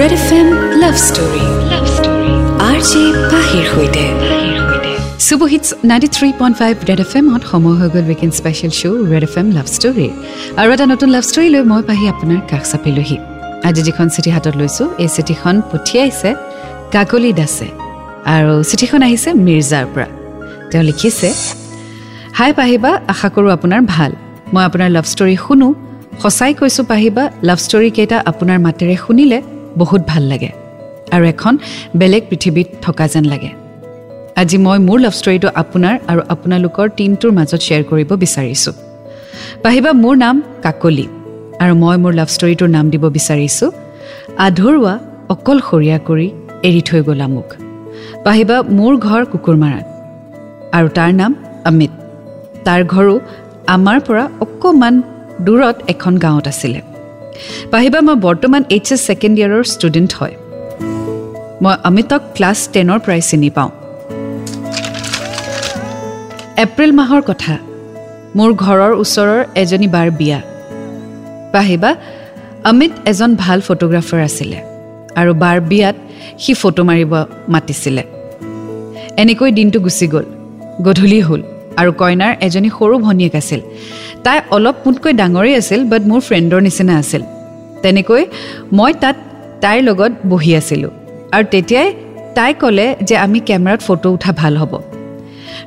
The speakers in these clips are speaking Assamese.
Red F M love story love story R J পাহিৰ সৈতে super hits ninety three point five Red F এমত সময় হৈ গ'ল weekend special show' Red F M love ষ্টৰীৰ আৰু এটা নতুন লাভ ষ্টৰী লৈ মই পাহি আপোনাৰ কাষ চাপিলোহি আজি যিখন চিঠি হাতত লৈছোঁ এই চিঠিখন পঠিয়াইছে কাকলি দাসে। আৰু চিঠিখন আহিছে মিৰ্জাৰ পৰা। তেওঁ লিখিছে হাই পাহিবা আশা কৰোঁ আপোনাৰ ভাল। মই আপোনাৰ লাভ ষ্টৰী শুনো। সঁচাই কৈছোঁ পাহিবা লাভ ষ্টৰীকেইটা আপোনাৰ মাতেৰে শুনিলে বহুত ভাল লাগে। আৰু এখন বেলেগ পৃথিৱীত থকা যেন লাগে। আজি মই মোৰ লাভ ষ্টৰীটো আপোনাৰ আৰু আপোনালোকৰ টীমটোৰ মাজত শ্বেয়াৰ কৰিব বিচাৰিছোঁ। পাহিবা মোৰ নাম কাকলি আৰু মই মোৰ লাভ ষ্টৰীটোৰ নাম দিব বিচাৰিছোঁ। আধৰুৱা অকলশৰীয়া কৰি এৰি থৈ গ'লা মোক। পাহিবা মোৰ ঘৰ কুকুৰমাৰাত আৰু তাৰ নাম অমিত। তাৰ ঘৰো আমাৰ পৰা অকণমান দূৰত এখন গাঁৱত আছিলে। পাহিবা মই বৰ্তমান এইচ এছ ছেকেণ্ড ইয়েৰৰ ষ্টুডেণ্ট হয়। মই অমিতক ক্লাছ টেনৰ পৰাই চিনি পাওঁ। এপ্ৰিল মাহৰ কথা। মোৰ ঘৰৰ ওচৰৰ এজনী বাৰ বিয়া। পাহিবা অমিত এজন ভাল ফটোগ্ৰাফাৰ আছিলে আৰু বাৰ বিয়াত সি ফটো মাৰিব মাতিছিলে। এনেকৈ দিনটো গুচি গ'ল। গধূলি হ'ল আৰু কইনাৰ এজনী সৰু ভনীয়েক আছিল। তাই অলপ মোতকৈ ডাঙৰেই আছিল বাট মোৰ ফ্ৰেণ্ডৰ নিচিনা আছিল। তেনেকৈ মই তাত তাইৰ লগত বহি আছিলোঁ। আৰু তেতিয়াই তাই ক'লে যে আমি কেমেৰাত ফটো উঠা ভাল হ'ব।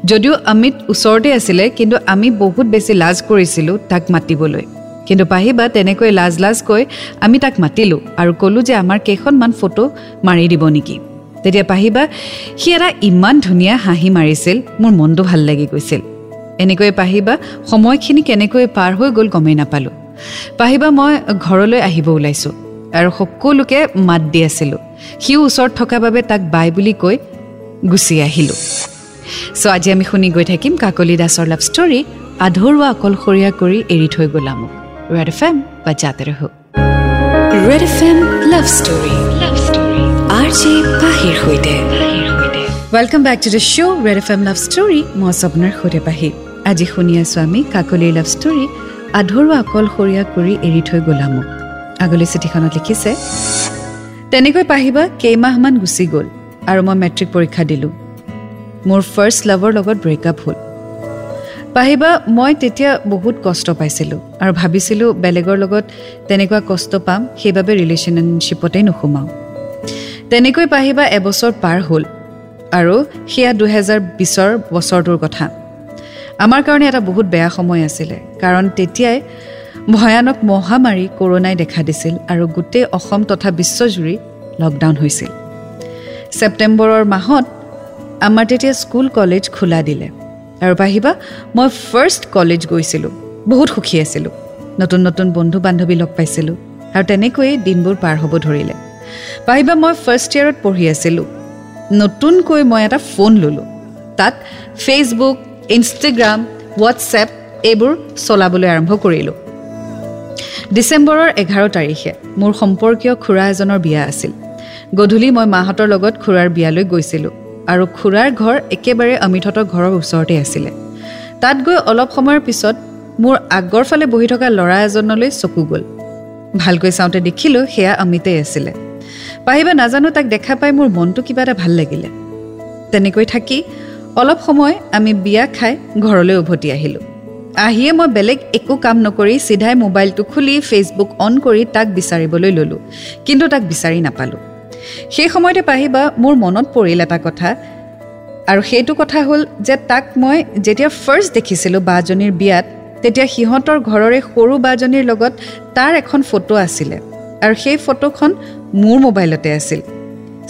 যদিও অমিত ওচৰতে আছিলে কিন্তু আমি বহুত বেছি লাজ কৰিছিলোঁ তাক মাতিবলৈ। কিন্তু পাহিবা তেনেকৈ লাজ লাজ কৈ আমি তাক মাতিলোঁ আৰু ক'লোঁ যে আমাৰ কেইখনমান ফটো মাৰি দিব নেকি। তেতিয়া পাহিবা সি এটা ইমান ধুনীয়া হাঁহি মাৰিছিল মোৰ মনটো ভাল লাগি গৈছিল। এনেকৈ পাহিবা সময়খিনি কেনেকৈ পাৰ হৈ গ'ল গমেই নাপালোঁ। পাহিবা মই ঘৰলৈ আহিব ওলাইছোঁ আৰু সকলোকে মাত দি আছিলোঁ। সিও ওচৰত থকা বাবে তাক বাই বুলি কৈ গুচি আহিলোঁ। চ' আজি আমি শুনি গৈ থাকিম কাকলি দাসৰ লাভ ষ্টৰী আধৰুৱা অকলশৰীয়া কৰি এৰি থৈ গ'লা মোক ৰেড এফ এম বা জাতে ৰহ Red F M love story love story R J পাহিৰ সৈতে। Welcome back to the show' Red F M love story মই স্বপ্নাৰ সৈতে পাহি। আজি শুনি আছোঁ আমি কাকলিৰ লাভ ষ্টৰী আধৰুৱা অকলশৰীয়া কৰি এৰি থৈ গ'লা মোক আগলৈ চিঠিখনত লিখিছে তেনেকৈ পাহিবা কেইমাহমান গুচি গ'ল আৰু মই মেট্ৰিক পৰীক্ষা দিলোঁ। মোৰ ফাৰ্ষ্ট লাভৰ লগত ব্ৰেকআপ হ'ল। পাহিবা মই তেতিয়া বহুত কষ্ট পাইছিলোঁ আৰু ভাবিছিলোঁ বেলেগৰ লগত তেনেকুৱা কষ্ট পাম সেইবাবে ৰিলেশ্যনশ্বিপতেই নোসোমাওঁ। তেনেকৈ পাহিবা এবছৰ পাৰ হ'ল আৰু সেয়া দুহেজাৰ বিছৰ বছৰটোৰ কথা। আমাৰ কাৰণে এটা বহুত বেয়া সময় আছিলে কাৰণ তেতিয়াই ভয়ানক মহামাৰী কৰোণাই দেখা দিছিল আৰু গোটেই অসম তথা বিশ্বজুৰি লকডাউন হৈছিল। ছেপ্টেম্বৰৰ মাহত আমাৰ তেতিয়া স্কুল কলেজ খোলা দিলে। আৰু পাহিবা মই ফাৰ্ষ্ট কলেজ গৈছিলোঁ বহুত সুখী আছিলোঁ। নতুন নতুন বন্ধু বান্ধৱী লগ পাইছিলোঁ আৰু তেনেকৈয়ে দিনবোৰ পাৰ হ'ব ধৰিলে। পাহিবা মই ফাৰ্ষ্ট ইয়েৰত পঢ়ি আছিলোঁ। নতুনকৈ মই এটা ফোন ল'লোঁ। তাত ফেচবুক ইনষ্টাগ্ৰাম হোৱাটছএপ এইবোৰ চলাবলৈ আৰম্ভ কৰিলোঁ। ডিচেম্বৰৰ এঘাৰ তাৰিখে মোৰ সম্পৰ্কীয় খুৰা এজনৰ বিয়া আছিল। গধূলি মই মাহঁতৰ লগত খুৰাৰ বিয়ালৈ গৈছিলোঁ আৰু খুৰাৰ ঘৰ একেবাৰে অমিতহঁতৰ ঘৰৰ ওচৰতে আছিলে। তাত গৈ অলপ সময়ৰ পিছত মোৰ আগৰ ফালে বহি থকা ল'ৰা এজনলৈ চকু গ'ল। ভালকৈ চাওঁতে দেখিলোঁ সেয়া অমিতেই আছিলে। পাহিবা নাজানো তাক দেখা পাই মোৰ মনটো কিবা এটা ভাল লাগিলে। তেনেকৈ থাকি অলপ সময় আমি বিয়া খাই ঘৰলৈ উভতি আহিলোঁ। আহিয়ে মই বেলেগ একো কাম নকৰি চিধাই মোবাইলটো খুলি ফেচবুক অন কৰি তাক বিচাৰিবলৈ ল'লোঁ কিন্তু তাক বিচাৰি নাপালোঁ। সেই সময়তে পাহিবা মোৰ মনত পৰিল এটা কথা আৰু সেইটো কথা হ'ল যে তাক মই যেতিয়া ফাৰ্ষ্ট দেখিছিলোঁ বাজনীৰ বিয়াত তেতিয়া সিহঁতৰ ঘৰৰে সৰু বাজনীৰ লগত তাৰ এখন ফটো আছিলে আৰু সেই ফটোখন মোৰ মোবাইলতে আছিল।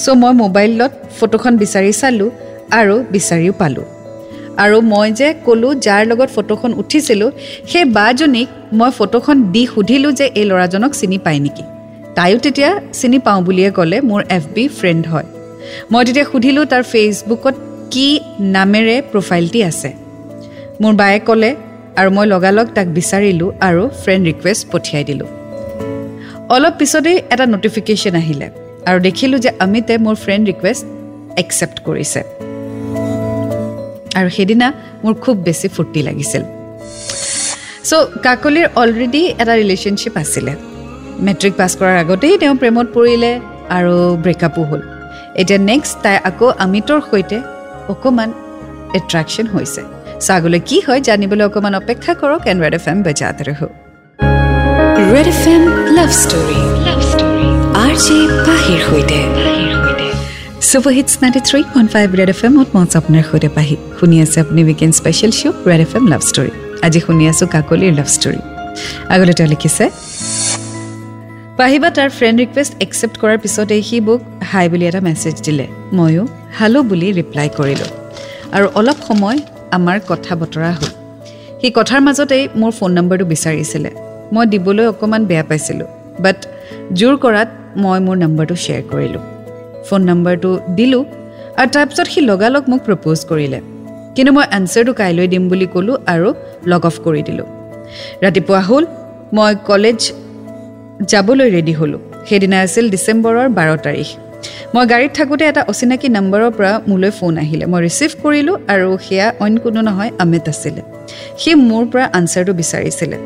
চ' মই মোবাইলত ফটোখন বিচাৰি চালোঁ আৰু বিচাৰিও পালোঁ। আৰু মই যে ক'লোঁ যাৰ লগত ফটোখন উঠিছিলোঁ সেই বাজনীক মই ফটোখন দি সুধিলোঁ যে এই ল'ৰাজনক চিনি পায় নেকি। তাইও তেতিয়া চিনি পাওঁ বুলিয়ে ক'লে মোৰ এফ বি ফ্ৰেণ্ড হয়। মই তেতিয়া সুধিলোঁ তাৰ ফেচবুকত কি নামেৰে প্ৰফাইলটি আছে? মোৰ বায়ে ক'লে আৰু মই লগালগ তাক বিচাৰিলোঁ আৰু ফ্ৰেণ্ড ৰিকুৱেষ্ট পঠিয়াই দিলোঁ। অলপ পিছতেই এটা নটিফিকেশ্যন আহিলে আৰু দেখিলোঁ যে অমিতে মোৰ ফ্ৰেণ্ড ৰিকুৱেষ্ট একচেপ্ট কৰিছে। আৰু সেইদিনা মোৰ খুব বেছি ফূৰ্তি লাগিছিল। চ' কাকলিৰ অলৰেডি এটা ৰিলেশ্যনশ্বিপ আছিলে। মেট্ৰিক পাছ কৰাৰ আগতেই তেওঁ প্ৰেমত পৰিলে আৰু ব্ৰেকআপো হ'ল। এতিয়া নেক্সট তাই আকৌ অমিতৰ সৈতে অকণমান এট্ৰেকশ্যন হৈছে। চ' আগলৈ কি হয় জানিবলৈ অকণমান অপেক্ষা কৰক এণ্ড ৰেড এফ এম বেজাত ৰহ। Red F M love story love story R J পাহিৰ সৈতে। Super hits ninety three point five Red F এমত মই আপোনাৰ সৈতে পাহি শুনি আছে আপুনি weekend special show' Red F M love story আজি শুনি আছোঁ কাকলিৰ লাভ ষ্টৰী আগলৈ তেওঁ লিখিছে পাহিবা তাৰ ফ্ৰেণ্ড ৰিকুৱেষ্ট একচেপ্ট কৰাৰ পিছতেই সি মোক হাই বুলি এটা মেছেজ দিলে ময়ো হেল্ল' বুলি ৰিপ্লাই কৰিলোঁ আৰু অলপ সময় আমাৰ কথা বতৰা হ'ল সেই কথাৰ মাজতেই মোৰ ফোন নম্বৰটো বিচাৰিছিলে মই দিবলৈ অকণমান বেয়া পাইছিলোঁ বাট জোৰ কৰাত মই মোৰ নম্বৰটো শ্বেয়াৰ কৰিলোঁ ফোন নম্বৰটো দিলোঁ আৰু তাৰপিছত সি লগালগ মোক প্ৰপ'জ কৰিলে। কিন্তু মই এনচাৰটো কাইলৈ দিম বুলি ক'লোঁ আৰু লগ অফ কৰি দিলোঁ। ৰাতিপুৱা হ'ল মই কলেজ যাবলৈ ৰেডি হ'লোঁ। সেইদিনা আছিল ডিচেম্বৰৰ বাৰ তাৰিখ। মই গাড়ীত থাকোঁতে এটা অচিনাকি নম্বৰৰ পৰা মোলৈ ফোন আহিলে। মই ৰিচিভ কৰিলোঁ আৰু সেয়া অইন কোনো নহয় অমিত আছিলে। সি মোৰ পৰা আনচাৰটো বিচাৰিছিলে।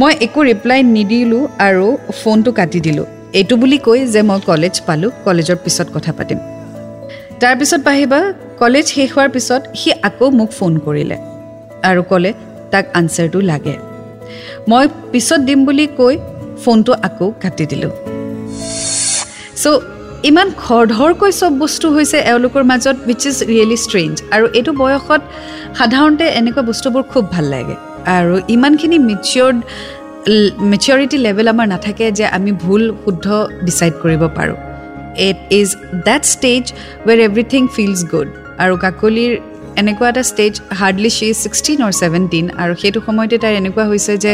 মই একো ৰিপ্লাই নিদিলোঁ আৰু ফোনটো কাটি দিলোঁ। এইটো বুলি কৈ যে মই কলেজ পালোঁ কলেজৰ পিছত কথা পাতিম। তাৰপিছত পাহিবা কলেজ শেষ হোৱাৰ পিছত সি আকৌ মোক ফোন কৰিলে আৰু ক'লে তাক আনচাৰটো লাগে। মই পিছত দিম বুলি কৈ ফোনটো আকৌ কাটি দিলোঁ। চ' ইমান খৰধৰকৈ চব বস্তু হৈছে এওঁলোকৰ মাজত উইচ ইজ ৰিয়েলি ষ্ট্ৰেঞ্জ আৰু এইটো বয়সত সাধাৰণতে এনেকুৱা বস্তুবোৰ খুব ভাল লাগে। আৰু ইমানখিনি মেচিয়ৰ্ড মেচিয়ৰিটি লেভেল আমাৰ নাথাকে যে আমি ভুল শুদ্ধ ডিচাইড কৰিব পাৰোঁ। It is that stage where everything feels good আৰু কাকলিৰ এনেকুৱা এটা stage hardly she sixteen or seventeen আৰু সেইটো সময়তে তাইৰ এনেকুৱা হৈছে যে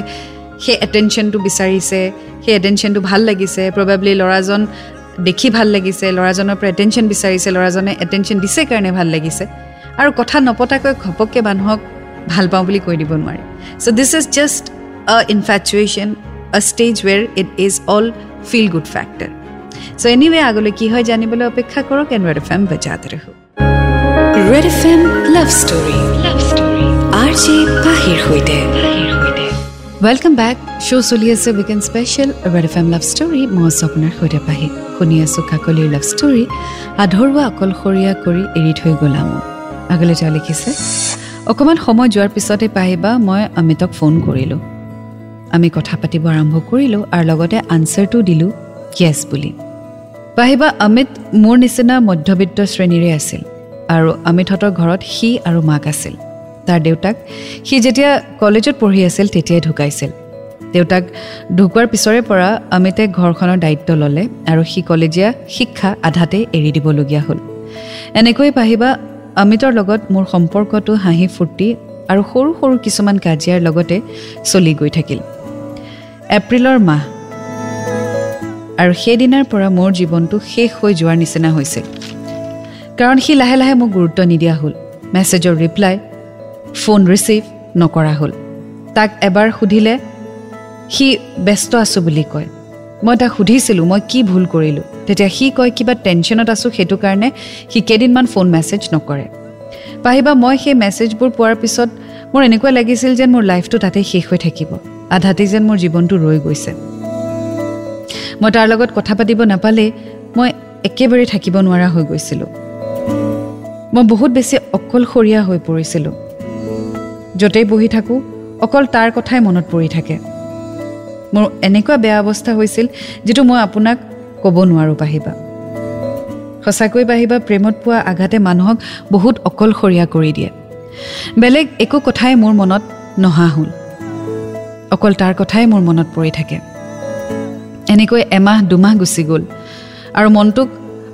সেই এটেনশ্যনটো বিচাৰিছে সেই এটেনশ্যনটো ভাল লাগিছে। প্ৰবেবলি ল'ৰাজন দেখি ভাল লাগিছে ল'ৰাজনৰ পৰা এটেনশ্যন বিচাৰিছে ল'ৰাজনে এটেনশ্যন দিছে কাৰণে ভাল লাগিছে। আৰু কথা নপতাকৈ ঘপককৈ মানুহক ভাল পাওঁ বুলি কৈ দিব নোৱাৰে। চ' দিছ ইজ জাষ্ট আ infatuation a stage where it is all feel good factor so' anyway আগলৈ কি হয় জানিবলৈ অপেক্ষা কৰক এণ্ড ৰেড এফ এম বজাত ৰহো Red F M love story love story R J পাহিৰ সৈতে ৱেলকাম বেক শ্ব' চলি আছে weekend special Red F M love story মই স্বপ্নাৰ সৈতে পাহি শুনি আছোঁ কাকলিৰ লাভ ষ্টৰী আধৰুৱা অকলশৰীয়া কৰি এৰি থৈ গ'লা মোক আগলৈ তেওঁ লিখিছে অকণমান সময় যোৱাৰ পিছতে পাহিবা মই অমিতক ফোন কৰিলোঁ আমি কথা পাতিব আৰম্ভ কৰিলোঁ আৰু লগতে আনচাৰটো দিলোঁ য়েছ বুলি। পাহিবা অমিত মোৰ নিচিনা মধ্যবিত্ত শ্ৰেণীৰে আছিল আৰু অমিতহঁতৰ ঘৰত সি আৰু মাক আছিল। তাৰ দেউতাক সি যেতিয়া কলেজত পঢ়ি আছিল তেতিয়াই ঢুকাইছিল। দেউতাক ঢুকোৱাৰ পিছৰে পৰা অমিতে ঘৰখনৰ দায়িত্ব ল'লে আৰু সি কলেজীয়া শিক্ষা আধাতেই এৰি দিবলগীয়া হ'ল। এনেকৈ পাহিবা অমিতৰ লগত মোৰ সম্পৰ্কটো হাঁহি ফূৰ্তি আৰু সৰু সৰু কিছুমান কাজিয়াৰ লগতে চলি গৈ থাকিল। এপ্ৰিলৰ মাহ। আৰু সেইদিনাৰ পৰা মোৰ জীৱনটো শেষ হৈ যোৱাৰ নিচিনা হৈছিল কাৰণ সি লাহে লাহে মোক গুৰুত্ব নিদিয়া হ'ল। মেছেজৰ ৰিপ্লাই ফোন ৰিচিভ নকৰা হ'ল। তাক এবাৰ সুধিলে সি ব্যস্ত আছোঁ বুলি কয়। মই তাক সুধিছিলোঁ মই কি ভুল কৰিলোঁ? তেতিয়া সি কয় কিবা টেনশ্যনত আছোঁ সেইটো কাৰণে সি কেইদিনমান ফোন মেছেজ নকৰে। পাহিবা মই সেই মেছেজবোৰ পোৱাৰ পিছত মোৰ এনেকুৱা লাগিছিল যেন মোৰ লাইফটো তাতে শেষ হৈ থাকিব। আধাতেই যেন মোৰ জীৱনটো ৰৈ গৈছে। মই তাৰ লগত কথা পাতিব নাপালেই মই একেবাৰে থাকিব নোৱাৰা হৈ গৈছিলোঁ। মই বহুত বেছি অকলশৰীয়া হৈ পৰিছিলোঁ। য'তেই বহি থাকোঁ অকল তাৰ কথাই মনত পৰি থাকে। মোৰ এনেকুৱা বেয়া অৱস্থা হৈছিল যিটো মই আপোনাক ক'ব নোৱাৰোঁ পাহিবা সঁচাকৈ পাহিবা প্ৰেমত পোৱা আঘাতে মানুহক বহুত অকলশৰীয়া কৰি দিয়ে। বেলেগ একো কথাই মোৰ মনত নহা হ'ল। অকল তাৰ কথাই মোৰ মনত পৰি থাকে। এনেকৈ এমাহ দুমাহ গুচি গ'ল আৰু মনটোক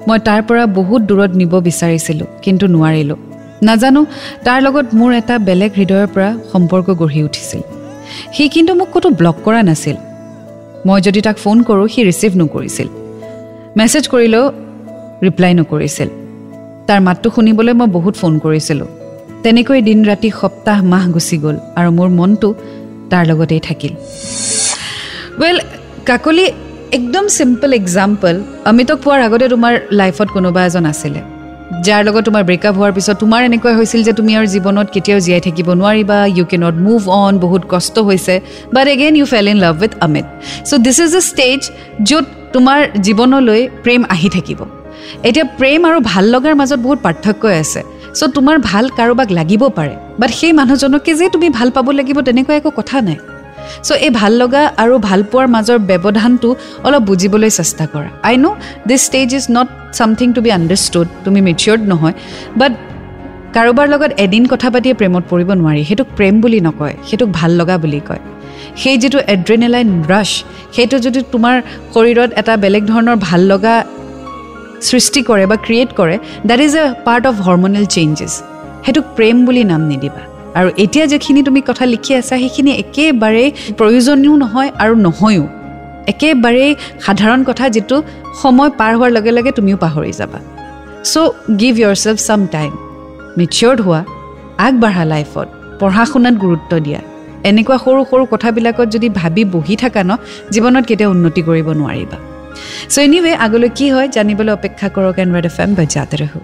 মই তাৰ পৰা বহুত দূৰত নিব বিচাৰিছিলোঁ কিন্তু নোৱাৰিলোঁ। নাজানো তাৰ লগত মোৰ এটা বেলেগ হৃদয়ৰ পৰা সম্পৰ্ক গঢ়ি উঠিছিল। সি কিন্তু মোক ক'তো ব্লক কৰা নাছিল। মই যদি তাক ফোন কৰোঁ সি ৰিচিভ নকৰিছিল। মেছেজ কৰিলেও ৰিপ্লাই নকৰিছিল। তাৰ মাতটো শুনিবলৈ মই বহুত ফোন কৰিছিলোঁ। তেনেকৈ দিন ৰাতি সপ্তাহ মাহ গুচি গ'ল আৰু মোৰ মনটো তাৰ লগতেই থাকিল। ৱেল কাকলি একদম চিম্পল এক্সাম্পল অমিতক পোৱাৰ আগতে তোমাৰ লাইফত কোনোবা এজন আছিলে যাৰ লগত তোমাৰ ব্ৰেকআপ হোৱাৰ পিছত তোমাৰ এনেকুৱা হৈছিল যে তুমি আৰু জীৱনত কেতিয়াও জীয়াই থাকিব নোৱাৰিবা you can not move on বহুত কষ্ট হৈছে but again you fell in love with Amit so' this is a stage য'ত তোমাৰ জীৱনলৈ প্ৰেম আহি থাকিব। এতিয়া প্ৰেম আৰু ভাল লগাৰ মাজত বহুত পাৰ্থক্যই আছে। চ' তোমাৰ ভাল কাৰোবাক লাগিব পাৰে বাট সেই মানুহজনকে যে তুমি ভাল পাব লাগিব তেনেকুৱা একো কথা নাই। চ' এই ভাল লগা আৰু ভাল পোৱাৰ মাজৰ ব্যৱধানটো অলপ বুজিবলৈ চেষ্টা কৰা। I know' this stage is not something to be understood তুমি মেচিয়ৰ্ড নহয় বাট কাৰোবাৰ লগত এদিন কথা পাতিয়ে প্ৰেমত পৰিব নোৱাৰি। সেইটোক প্ৰেম বুলি নকয় সেইটোক ভাল লগা বুলি কয়। সেই যিটো এড্ৰিনেলাইন ৰাছ সেইটো যদি তোমাৰ শৰীৰত এটা বেলেগ ধৰণৰ ভাল লগা সৃষ্টি কৰে বা ক্ৰিয়েট কৰে that is a part of hormonal changes সেইটোক প্ৰেম বুলি নাম নিদিবা। আৰু এতিয়া যিখিনি তুমি কথা লিখি আছা সেইখিনি একেবাৰেই প্ৰয়োজনীয় নহয় আৰু নহয়ো। একেবাৰেই সাধাৰণ কথা যিটো সময় পাৰ হোৱাৰ লগে লগে তুমিও পাহৰি যাবা। So' give yourself some time matured হোৱা আগবাঢ়া লাইফত পঢ়া শুনাত গুৰুত্ব দিয়া। এনেকুৱা সৰু সৰু কথাবিলাকত যদি ভাবি বহি থাকা ন জীৱনত কেতিয়াও উন্নতি কৰিব নোৱাৰিবা। চ' এনিৱে আগলৈ কি হয় জানিবলৈ অপেক্ষা কৰক এণ্ড ৰেড এফ এম বজাতে ৰহো।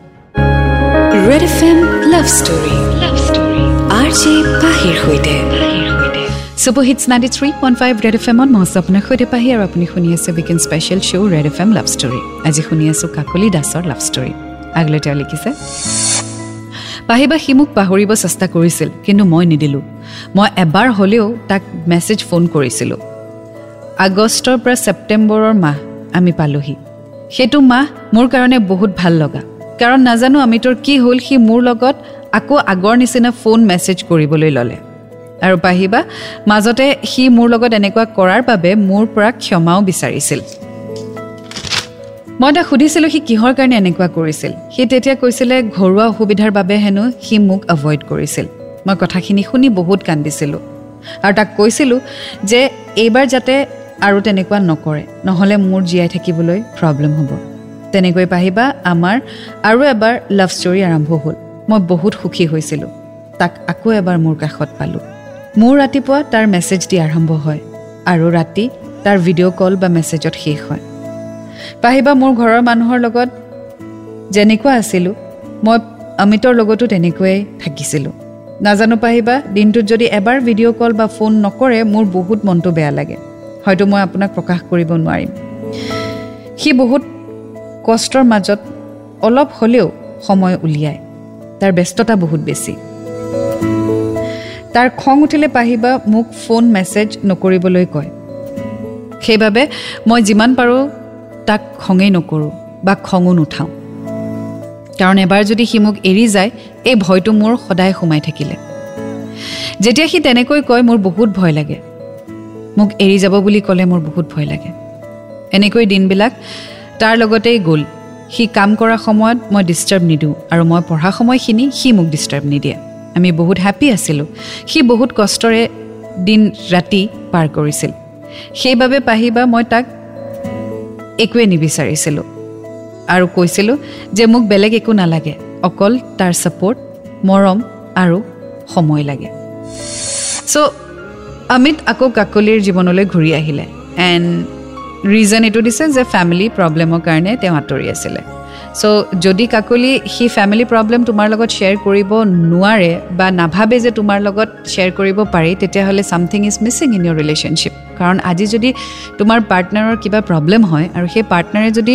Red F M love story love story R J পাহিৰ সৈতে। Super hits ninety three point five Red F এমত মই আছোঁ আপোনাৰ সৈতে পাহি আৰু আপুনি শুনি আছে weekend special show' Red F M love story আজি শুনি আছোঁ কাকলি দাসৰ লাভ ষ্টৰী আগলৈ তেওঁ লিখিছে পাহিবা সি মোক পাহৰিব চেষ্টা কৰিছিল কিন্তু মই নিদিলোঁ। মই এবাৰ হ'লেও তাক মেছেজ ফোন কৰিছিলোঁ। আগষ্টৰ পৰা ছেপ্টেম্বৰৰ মাহ আমি পালোহি। সেইটো মাহ মোৰ কাৰণে বহুত ভাল লগা। কাৰণ নাজানো আমিটোৰ কি হ'ল সি মোৰ লগত আকৌ আগৰ নিচিনা ফোন মেছেজ কৰিবলৈ ল'লে। আৰু পাহিবা মাজতে সি মোৰ লগত এনেকুৱা কৰাৰ বাবে মোৰ পৰা ক্ষমাও বিচাৰিছিল। মই তাক সুধিছিলোঁ সি কিহৰ কাৰণে এনেকুৱা কৰিছিল। সি তেতিয়া কৈছিলে ঘৰুৱা অসুবিধাৰ বাবে হেনো সি মোক এভইড কৰিছিল। মই কথাখিনি শুনি বহুত কান্দিছিলোঁ। আৰু তাক কৈছিলোঁ যে এইবাৰ যাতে আৰু তেনেকুৱা নকৰে। নহ'লে মোৰ জীয়াই থাকিবলৈ প্ৰব্লেম হ'ব। তেনেকৈ পাহিবা আমাৰ আৰু এবাৰ লাভ ষ্টৰী আৰম্ভ হ'ল। মই বহুত সুখী হৈছিলোঁ। তাক আকৌ এবাৰ মোৰ কাষত পালোঁ। মোৰ ৰাতিপুৱা তাৰ মেছেজ দি আৰম্ভ হয় আৰু ৰাতি তাৰ ভিডিঅ' কল বা মেছেজত শেষ হয়। পাহিবা মোৰ ঘৰৰ মানুহৰ লগত যেনেকুৱা আছিলোঁ মই অমিতৰ লগতো তেনেকৈয়ে থাকিছিলোঁ। নাজানো পাহিবা দিনটোত যদি এবাৰ ভিডিঅ' কল বা ফোন নকৰে মোৰ বহুত মনটো বেয়া লাগে। হয়তো মই আপোনাক প্ৰকাশ কৰিব নোৱাৰিম। সি বহুত কষ্টৰ মাজত অলপ হ'লেও সময় উলিয়ায়। তাৰ ব্যস্ততা বহুত বেছি। তাৰ খং উঠিলে পাহিবা মোক ফোন মেছেজ নকৰিবলৈ কয়। সেইবাবে মই যিমান পাৰোঁ তাক খঙেই নকৰোঁ বা খঙো নুঠাওঁ। কাৰণ এবাৰ যদি সি মোক এৰি যায় এই ভয়টো মোৰ সদায় সোমাই থাকিলে। যেতিয়া সি তেনেকৈ কয় মোৰ বহুত ভয় লাগে। মোক এৰি যাব বুলি ক'লে মোৰ বহুত ভয় লাগে। এনেকৈ দিনবিলাক তাৰ লগতেই গ'ল। সি কাম কৰা সময়ত মই ডিষ্টাৰ্ব নিদিওঁ আৰু মই পঢ়া সময়খিনি সি মোক ডিষ্টাৰ্ব নিদিয়ে। আমি বহুত হেপ্পী আছিলোঁ। সি বহুত কষ্টৰে দিন ৰাতি পাৰ কৰিছিল। সেইবাবে পাহিবা মই তাক একোৱে নিবিচাৰিছিলোঁ। আৰু কৈছিলোঁ যে মোক বেলেগ একো নালাগে অকল তাৰ ছাপৰ্ট মৰম আৰু সময় লাগে। চ' অমিত আকৌ কাকলিৰ জীৱনলৈ ঘূৰি আহিলে। এণ্ড ৰিজন এইটো দিছে যে ফেমিলি প্ৰব্লেমৰ কাৰণে তেওঁ আঁতৰি আছিলে। চ' যদি কাকলি সি ফেমিলি প্ৰব্লেম তোমাৰ লগত শ্বেয়াৰ কৰিব নোৱাৰে বা নাভাবে যে তোমাৰ লগত শ্বেয়াৰ কৰিব পাৰি তেতিয়াহ'লে something is missing in your relationship কাৰণ আজি যদি তোমাৰ পাৰ্টনাৰৰ কিবা প্ৰব্লেম হয় আৰু সেই পাৰ্টনাৰে যদি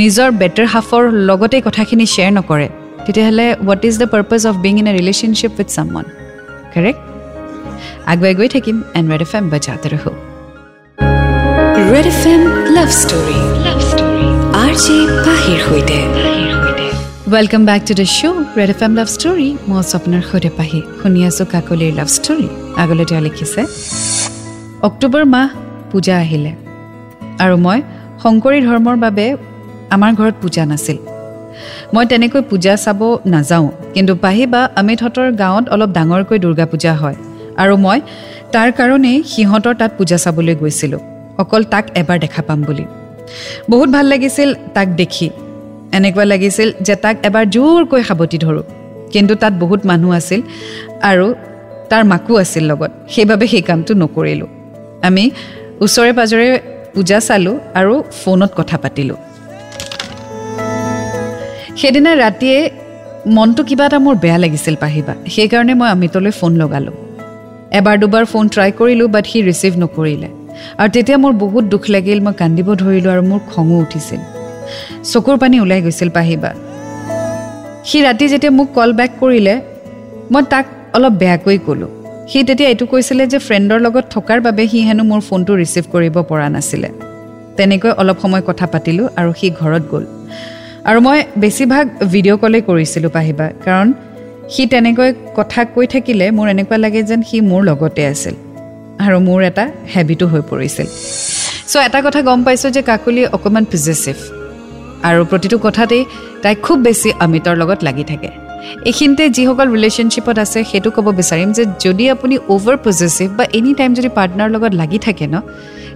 নিজৰ বেটাৰ হাফৰ লগতে কথাখিনি শ্বেয়াৰ নকৰে তেতিয়াহ'লে what is the purpose of being in a relationship with someone correct আগুৱাই গৈ থাকিম এণ্ড ৰেড এফ এম বজাতে ৰহো Red F M love story love story R J পাহিৰ সৈতে welcome back to the show' Red F M love story মই আছোঁ আপোনাৰ সৈতে পাহি শুনি আছোঁ কাকলিৰ লাভ ষ্টৰী আগলৈ তেওঁ লিখিছে অক্টোবৰ মাহ পূজা আহিলে আৰু মই শংকৰী ধৰ্মৰ বাবে আমাৰ ঘৰত পূজা নাছিল মই তেনেকৈ পূজা চাব নাযাওঁ কিন্তু পাহি বা অমিতহঁতৰ গাঁৱত অলপ ডাঙৰকৈ দুৰ্গা পূজা হয় আৰু মই তাৰ কাৰণেই সিহঁতৰ তাত পূজা চাবলৈ গৈছিলোঁ। অকল তাক এবাৰ দেখা পাম বুলি। বহুত ভাল লাগিছিল তাক দেখি। এনেকুৱা লাগিছিল যে তাক এবাৰ জোৰকৈ সাৱটি ধৰোঁ। কিন্তু তাত বহুত মানুহ আছিল আৰু তাৰ মাকো আছিল লগত। সেইবাবে সেই কামটো নকৰিলোঁ। আমি ওচৰে পাজৰে পূজা চালোঁ আৰু ফোনত কথা পাতিলোঁ। সেইদিনা ৰাতিয়ে মনটো কিবা এটা মোৰ বেয়া লাগিছিল পাহিবা। সেইকাৰণে মই অমিতলৈ ফোন লগালোঁ। এবাৰ দুবাৰ ফোন ট্ৰাই কৰিলোঁ বাট সি ৰিচিভ নকৰিলে। আৰু তেতিয়া মোৰ বহুত দুখ লাগিল মই কান্দিব ধৰিলোঁ আৰু মোৰ খঙো উঠিছিল। চকুৰ পানী ওলাই গৈছিল পাহিবা সি ৰাতি যেতিয়া মোক কল বেক কৰিলে মই তাক অলপ বেয়াকৈ ক'লোঁ। সি তেতিয়া এইটো কৈছিলে যে ফ্ৰেণ্ডৰ লগত থকাৰ বাবে সি হেনো মোৰ ফোনটো ৰিচিভ কৰিব পৰা নাছিলে। তেনেকৈ অলপ সময় কথা পাতিলোঁ আৰু সি ঘৰত গ'ল। আৰু মই বেছিভাগ ভিডিঅ' কলেই কৰিছিলোঁ পাহিবা কাৰণ সি তেনেকৈ কথা কৈ থাকিলে মোৰ এনেকুৱা লাগে যেন সি মোৰ লগতে আছিল আৰু মোৰ এটা হেবিটো হৈ পৰিছিল। চ' এটা কথা গম পাইছোঁ যে কাকলি অকণমান পজিচিভ আৰু প্ৰতিটো কথাতেই তাই খুব বেছি অমিতৰ লগত লাগি থাকে। এইখিনিতে যিসকল ৰিলেশ্যনশ্বিপত আছে সেইটো ক'ব বিচাৰিম যে যদি আপুনি অ'ভাৰ পজিচিভ বা এনি টাইম যদি পাৰ্টনাৰ লগত লাগি থাকে ন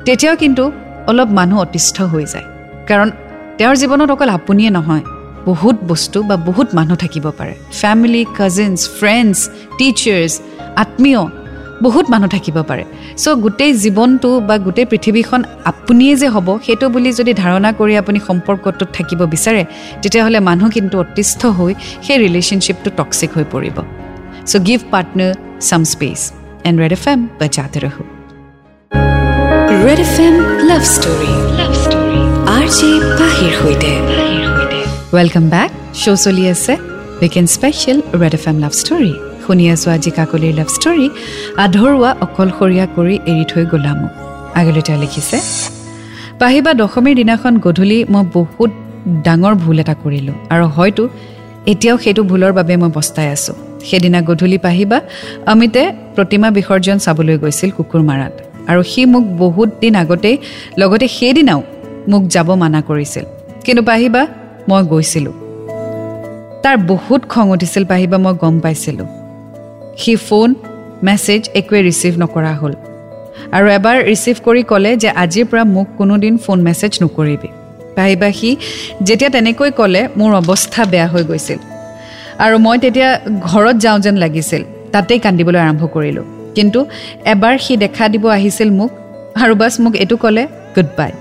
তেতিয়াও কিন্তু অলপ মানুহ অতিষ্ঠ হৈ যায়। কাৰণ তেওঁৰ জীৱনত অকল আপুনিয়ে নহয় বহুত বস্তু বা বহুত মানুহ থাকিব পাৰে। ফেমিলি কাজিনছ ফ্ৰেণ্ডছ টিচাৰ্ছ আত্মীয় বহুত মানুহ থাকিব পাৰে। চ' গোটেই জীৱনটো বা গোটেই পৃথিৱীখন আপুনিয়ে যে হ'ব সেইটো বুলি যদি ধাৰণা কৰি আপুনি সম্পৰ্কটোত থাকিব বিচাৰে তেতিয়াহ'লে মানুহ কিন্তু অতিষ্ঠ হৈ সেই ৰিলেশ্যনশ্বিপটো টক্সিক হৈ পৰিব। So' give partner some space and Red F M বা জাতে ৰহো Red F M love story love story R J পাহিৰ সৈতে ৱেলকাম বেক শ্ব' চলি আছে weekend special Red F M love story শুনি আছোঁ আজি কাকলিৰ লাভ ষ্টৰী আধৰুৱা অকলশৰীয়া কৰি এৰি থৈ গ'লা মোক আগলৈ তেওঁ লিখিছে পাহিবা দশমীৰ দিনাখন গধূলি মই বহুত ডাঙৰ ভুল এটা কৰিলোঁ আৰু হয়তো এতিয়াও সেইটো ভুলৰ বাবে মই পস্তাই আছোঁ সেইদিনা গধূলি পাহিবা অমিতে প্ৰতিমা বিসৰ্জন চাবলৈ গৈছিল কুকুৰমাৰাত আৰু সি মোক বহুত দিন আগতেই লগতে সেইদিনাও মোক যাব মানা কৰিছিল কিন্তু পাহিবা মই গৈছিলোঁ। তাৰ বহুত খং উঠিছিল পাহিবা মই গম পাইছিলোঁ। সি ফোন মেছেজ একোৱে ৰিচিভ নকৰা হ'ল। আৰু এবাৰ ৰিচিভ কৰি ক'লে যে আজিৰ পৰা মোক কোনোদিন ফোন মেছেজ নকৰিবি। পাহিবা সি যেতিয়া তেনেকৈ ক'লে মোৰ অৱস্থা বেয়া হৈ গৈছিল। আৰু মই তেতিয়া ঘৰত যাওঁ যেন লাগিছিল তাতেই কান্দিবলৈ আৰম্ভ কৰিলোঁ। কিন্তু এবাৰ সি দেখা দিব আহিছিল মোক আৰু বাছ মোক এইটো ক'লে গুড বাই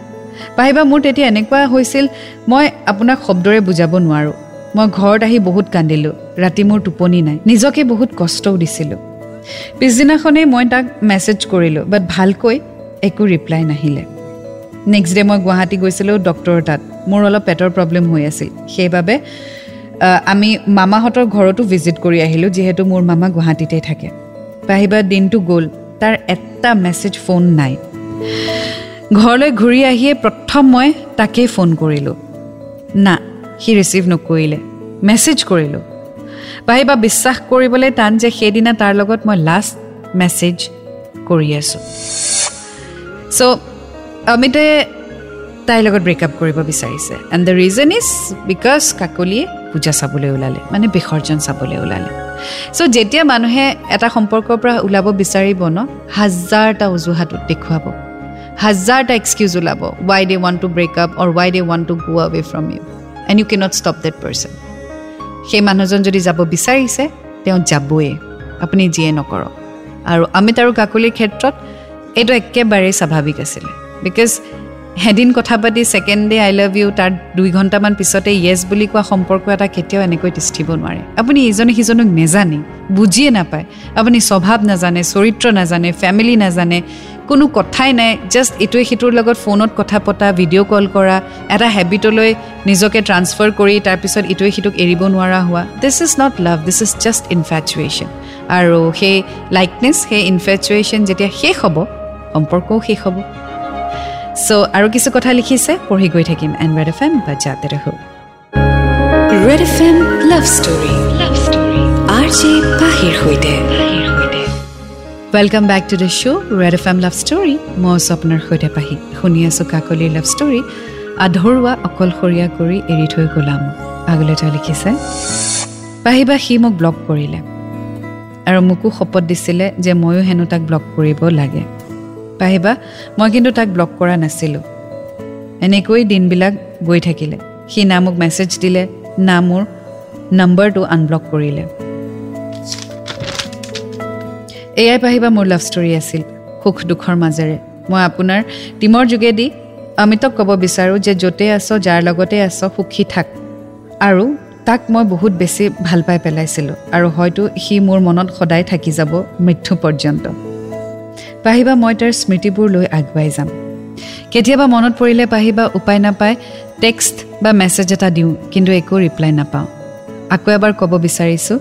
পাহিবা মোৰ তেতিয়া এনেকুৱা হৈছিল মই আপোনাক শব্দৰে বুজাব নোৱাৰোঁ। মই ঘৰত আহি বহুত কান্দিলোঁ ৰাতি মোৰ টোপনি নাই নিজকে বহুত কষ্টও দিছিলোঁ। পিছদিনাখনেই মই তাক মেছেজ কৰিলোঁ বাট ভালকৈ একো ৰিপ্লাই নাহিলে। নেক্সট ডে মই গুৱাহাটী গৈছিলোঁ ডক্টৰৰ তাত মোৰ অলপ পেটৰ প্ৰব্লেম হৈ আছিল। সেইবাবে আমি মামাহঁতৰ ঘৰতো ভিজিট কৰি আহিলোঁ যিহেতু মোৰ মামা গুৱাহাটীতেই থাকে। পাহিবা দিনটো গ'ল তাৰ এটা মেছেজ ফোন নাই। ঘৰলৈ ঘূৰি আহিয়ে প্ৰথম মই তাকেই ফোন কৰিলোঁ। না সি ৰিচিভ নকৰিলে। মেছেজ কৰিলোঁ। পাহিবা বিশ্বাস কৰিবলৈ টান যে সেইদিনা তাৰ লগত মই লাষ্ট মেছেজ কৰি আছোঁ। চ' অমিতে তাইৰ লগত ব্ৰেকআপ কৰিব বিচাৰিছে। And the reason is because কাকলিয়ে Puja চাবলৈ ওলালে। মানে বিসৰ্জন চাবলৈ ওলালে। চ' যেতিয়া মানুহে এটা সম্পৰ্কৰ পৰা ওলাব বিচাৰিব ন হাজাৰটা অজুহাত দেখুৱাব। হাজাৰটা এক্সকিউজ ওলাব why they want to break up or why they want to go away from you and you cannot stop that person সেই মানুহজন যদি যাব বিচাৰিছে তেওঁ যাবই। আপুনি যিয়ে নকৰক। আৰু অমিত আৰু কাকলিৰ ক্ষেত্ৰত এইটো একেবাৰেই স্বাভাৱিক আছিলে। বিকজ এদিন কথা পাতি second day I love you তাৰ দুই ঘণ্টামান পিছতে য়েছ বুলি কোৱা সম্পৰ্ক এটা কেতিয়াও এনেকৈ তিষ্ঠিব নোৱাৰে। আপুনি ইজনে সিজনক নেজানে বুজিয়ে নাপায়। আপুনি স্বভাৱ নাজানে চৰিত্ৰ নাজানে ফেমিলি নাজানে কোনো কথাই নাই জাষ্ট ইটোৱে সিটোৰ লগত ফোনত কথা পতা ভিডিঅ' কল কৰা এটা হেবিটলৈ নিজকে ট্ৰান্সফাৰ কৰি তাৰপিছত ইটোৱে সিটোক এৰিব নোৱাৰা হোৱা। This is not love this is just infatuation আৰু সেই লাইকনেছ সেই ইনফেচুৱেশ্যন যেতিয়া শেষ হ'ব সম্পৰ্কও শেষ হ'ব। চ' আৰু কিছু কথা লিখিছে পঢ়ি গৈ থাকিম। এণ্ড ৰেড এফ এম বা জাতে ৰহো। Red F M love story love story R J পাহিৰ সৈতে। Welcome back to the show' Red F M love story মই স্বপ্নৰ সৈতে পাহি শুনি আছোঁ কাকলিৰ লাভ ষ্টৰী আধৰুৱা অকলশৰীয়া কৰি এৰি থৈ গ'লাম। আগলৈ তেওঁ লিখিছে পাহিবা সি মোক ব্লক কৰিলে আৰু মোকো শপত দিছিলে যে ময়ো হেনো তাক ব্লক কৰিব লাগে। পাহিবা মই কিন্তু তাক ব্লক কৰা নাছিলোঁ। এনেকৈ দিনবিলাক গৈ থাকিলে। সি না মোক মেছেজ দিলে না মোৰ নম্বৰটো আনব্লক কৰিলে। এয়াই পাহিবা মোৰ লাভ ষ্টৰী আছিল সুখ দুখৰ মাজেৰে। মই আপোনাৰ টীমৰ যোগেদি অমিতক ক'ব বিচাৰোঁ যে য'তেই আছ যাৰ লগতে আছ সুখী থাক। আৰু তাক মই বহুত বেছি ভাল পাই পেলাইছিলোঁ আৰু হয়তো সি মোৰ মনত সদায় থাকি যাব মৃত্যু পৰ্যন্ত। পাহিবা মই তাৰ স্মৃতিবোৰ লৈ আগুৱাই যাম। কেতিয়াবা মনত পৰিলে পাহিবা উপায় নাপায় টেক্সট বা মেছেজ এটা দিওঁ কিন্তু একো ৰিপ্লাই নাপাওঁ। আকৌ এবাৰ ক'ব বিচাৰিছোঁ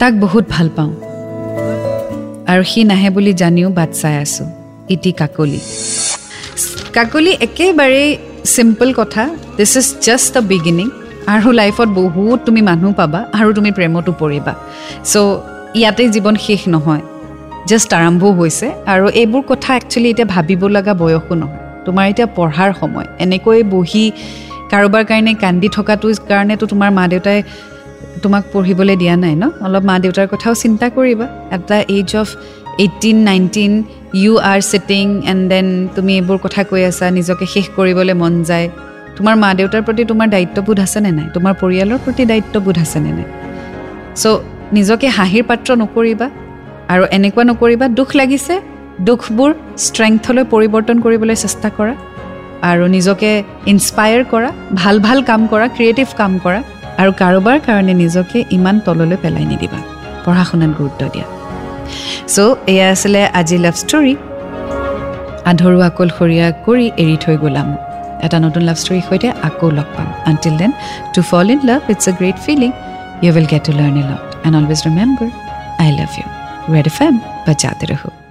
তাক বহুত ভাল পাওঁ। আৰু সি নাহে বুলি জানিও বাট চাই আছোঁ। ইটি কাকলি। কাকলি একেবাৰেই চিম্পল কথা this is just the beginning আৰু লাইফত বহুত তুমি মানুহ পাবা আৰু তুমি প্ৰেমতো পৰিবা। চ' ইয়াতে জীৱন শেষ নহয়। জাষ্ট আৰম্ভও হৈছে আৰু এইবোৰ কথা একচুৱেলি এতিয়া ভাবিব লগা বয়সো নহয়। তোমাৰ এতিয়া পঢ়াৰ সময়। এনেকৈ বহি কাৰোবাৰ কাৰণে কান্দি থকাটো কাৰণেতো তোমাৰ মা দেউতাই তোমাক পঢ়িবলৈ দিয়া নাই ন? অলপ মা দেউতাৰ কথাও চিন্তা কৰিবা। এটা age of eighteen nineteen you are sitting and then তুমি এইবোৰ কথা কৈ আছা নিজকে শেষ কৰিবলৈ মন যায়। তোমাৰ মা দেউতাৰ প্ৰতি তোমাৰ দায়িত্ববোধ আছেনে নাই? তোমাৰ পৰিয়ালৰ প্ৰতি দায়িত্ববোধ আছেনে নাই? চ' নিজকে হাঁহিৰ পাত্ৰ নকৰিবা আৰু এনেকুৱা নকৰিবা দুখ লাগিছে দুখবোৰ ষ্ট্ৰেংথলৈ পৰিৱৰ্তন কৰিবলৈ চেষ্টা কৰা আৰু নিজকে ইনস্পায়াৰ কৰা ভাল ভাল কাম কৰা ক্ৰিয়েটিভ কাম কৰা। আৰু কাৰোবাৰ কাৰণে নিজকে ইমান তললৈ পেলাই নিদিবা। পঢ়া শুনাত গুৰুত্ব দিয়া। চ' এয়া আছিলে আজি লাভ ষ্টৰী আধৰু আকলশৰীয়া কৰি এৰি থৈ গ'লাম। এটা নতুন লাভ ষ্টৰীৰ সৈতে আকৌ লগ পাম। Until then to fall in love it's a great feeling you will get to learn a lot and always remember I love you Red F M বা যাতে ৰহো।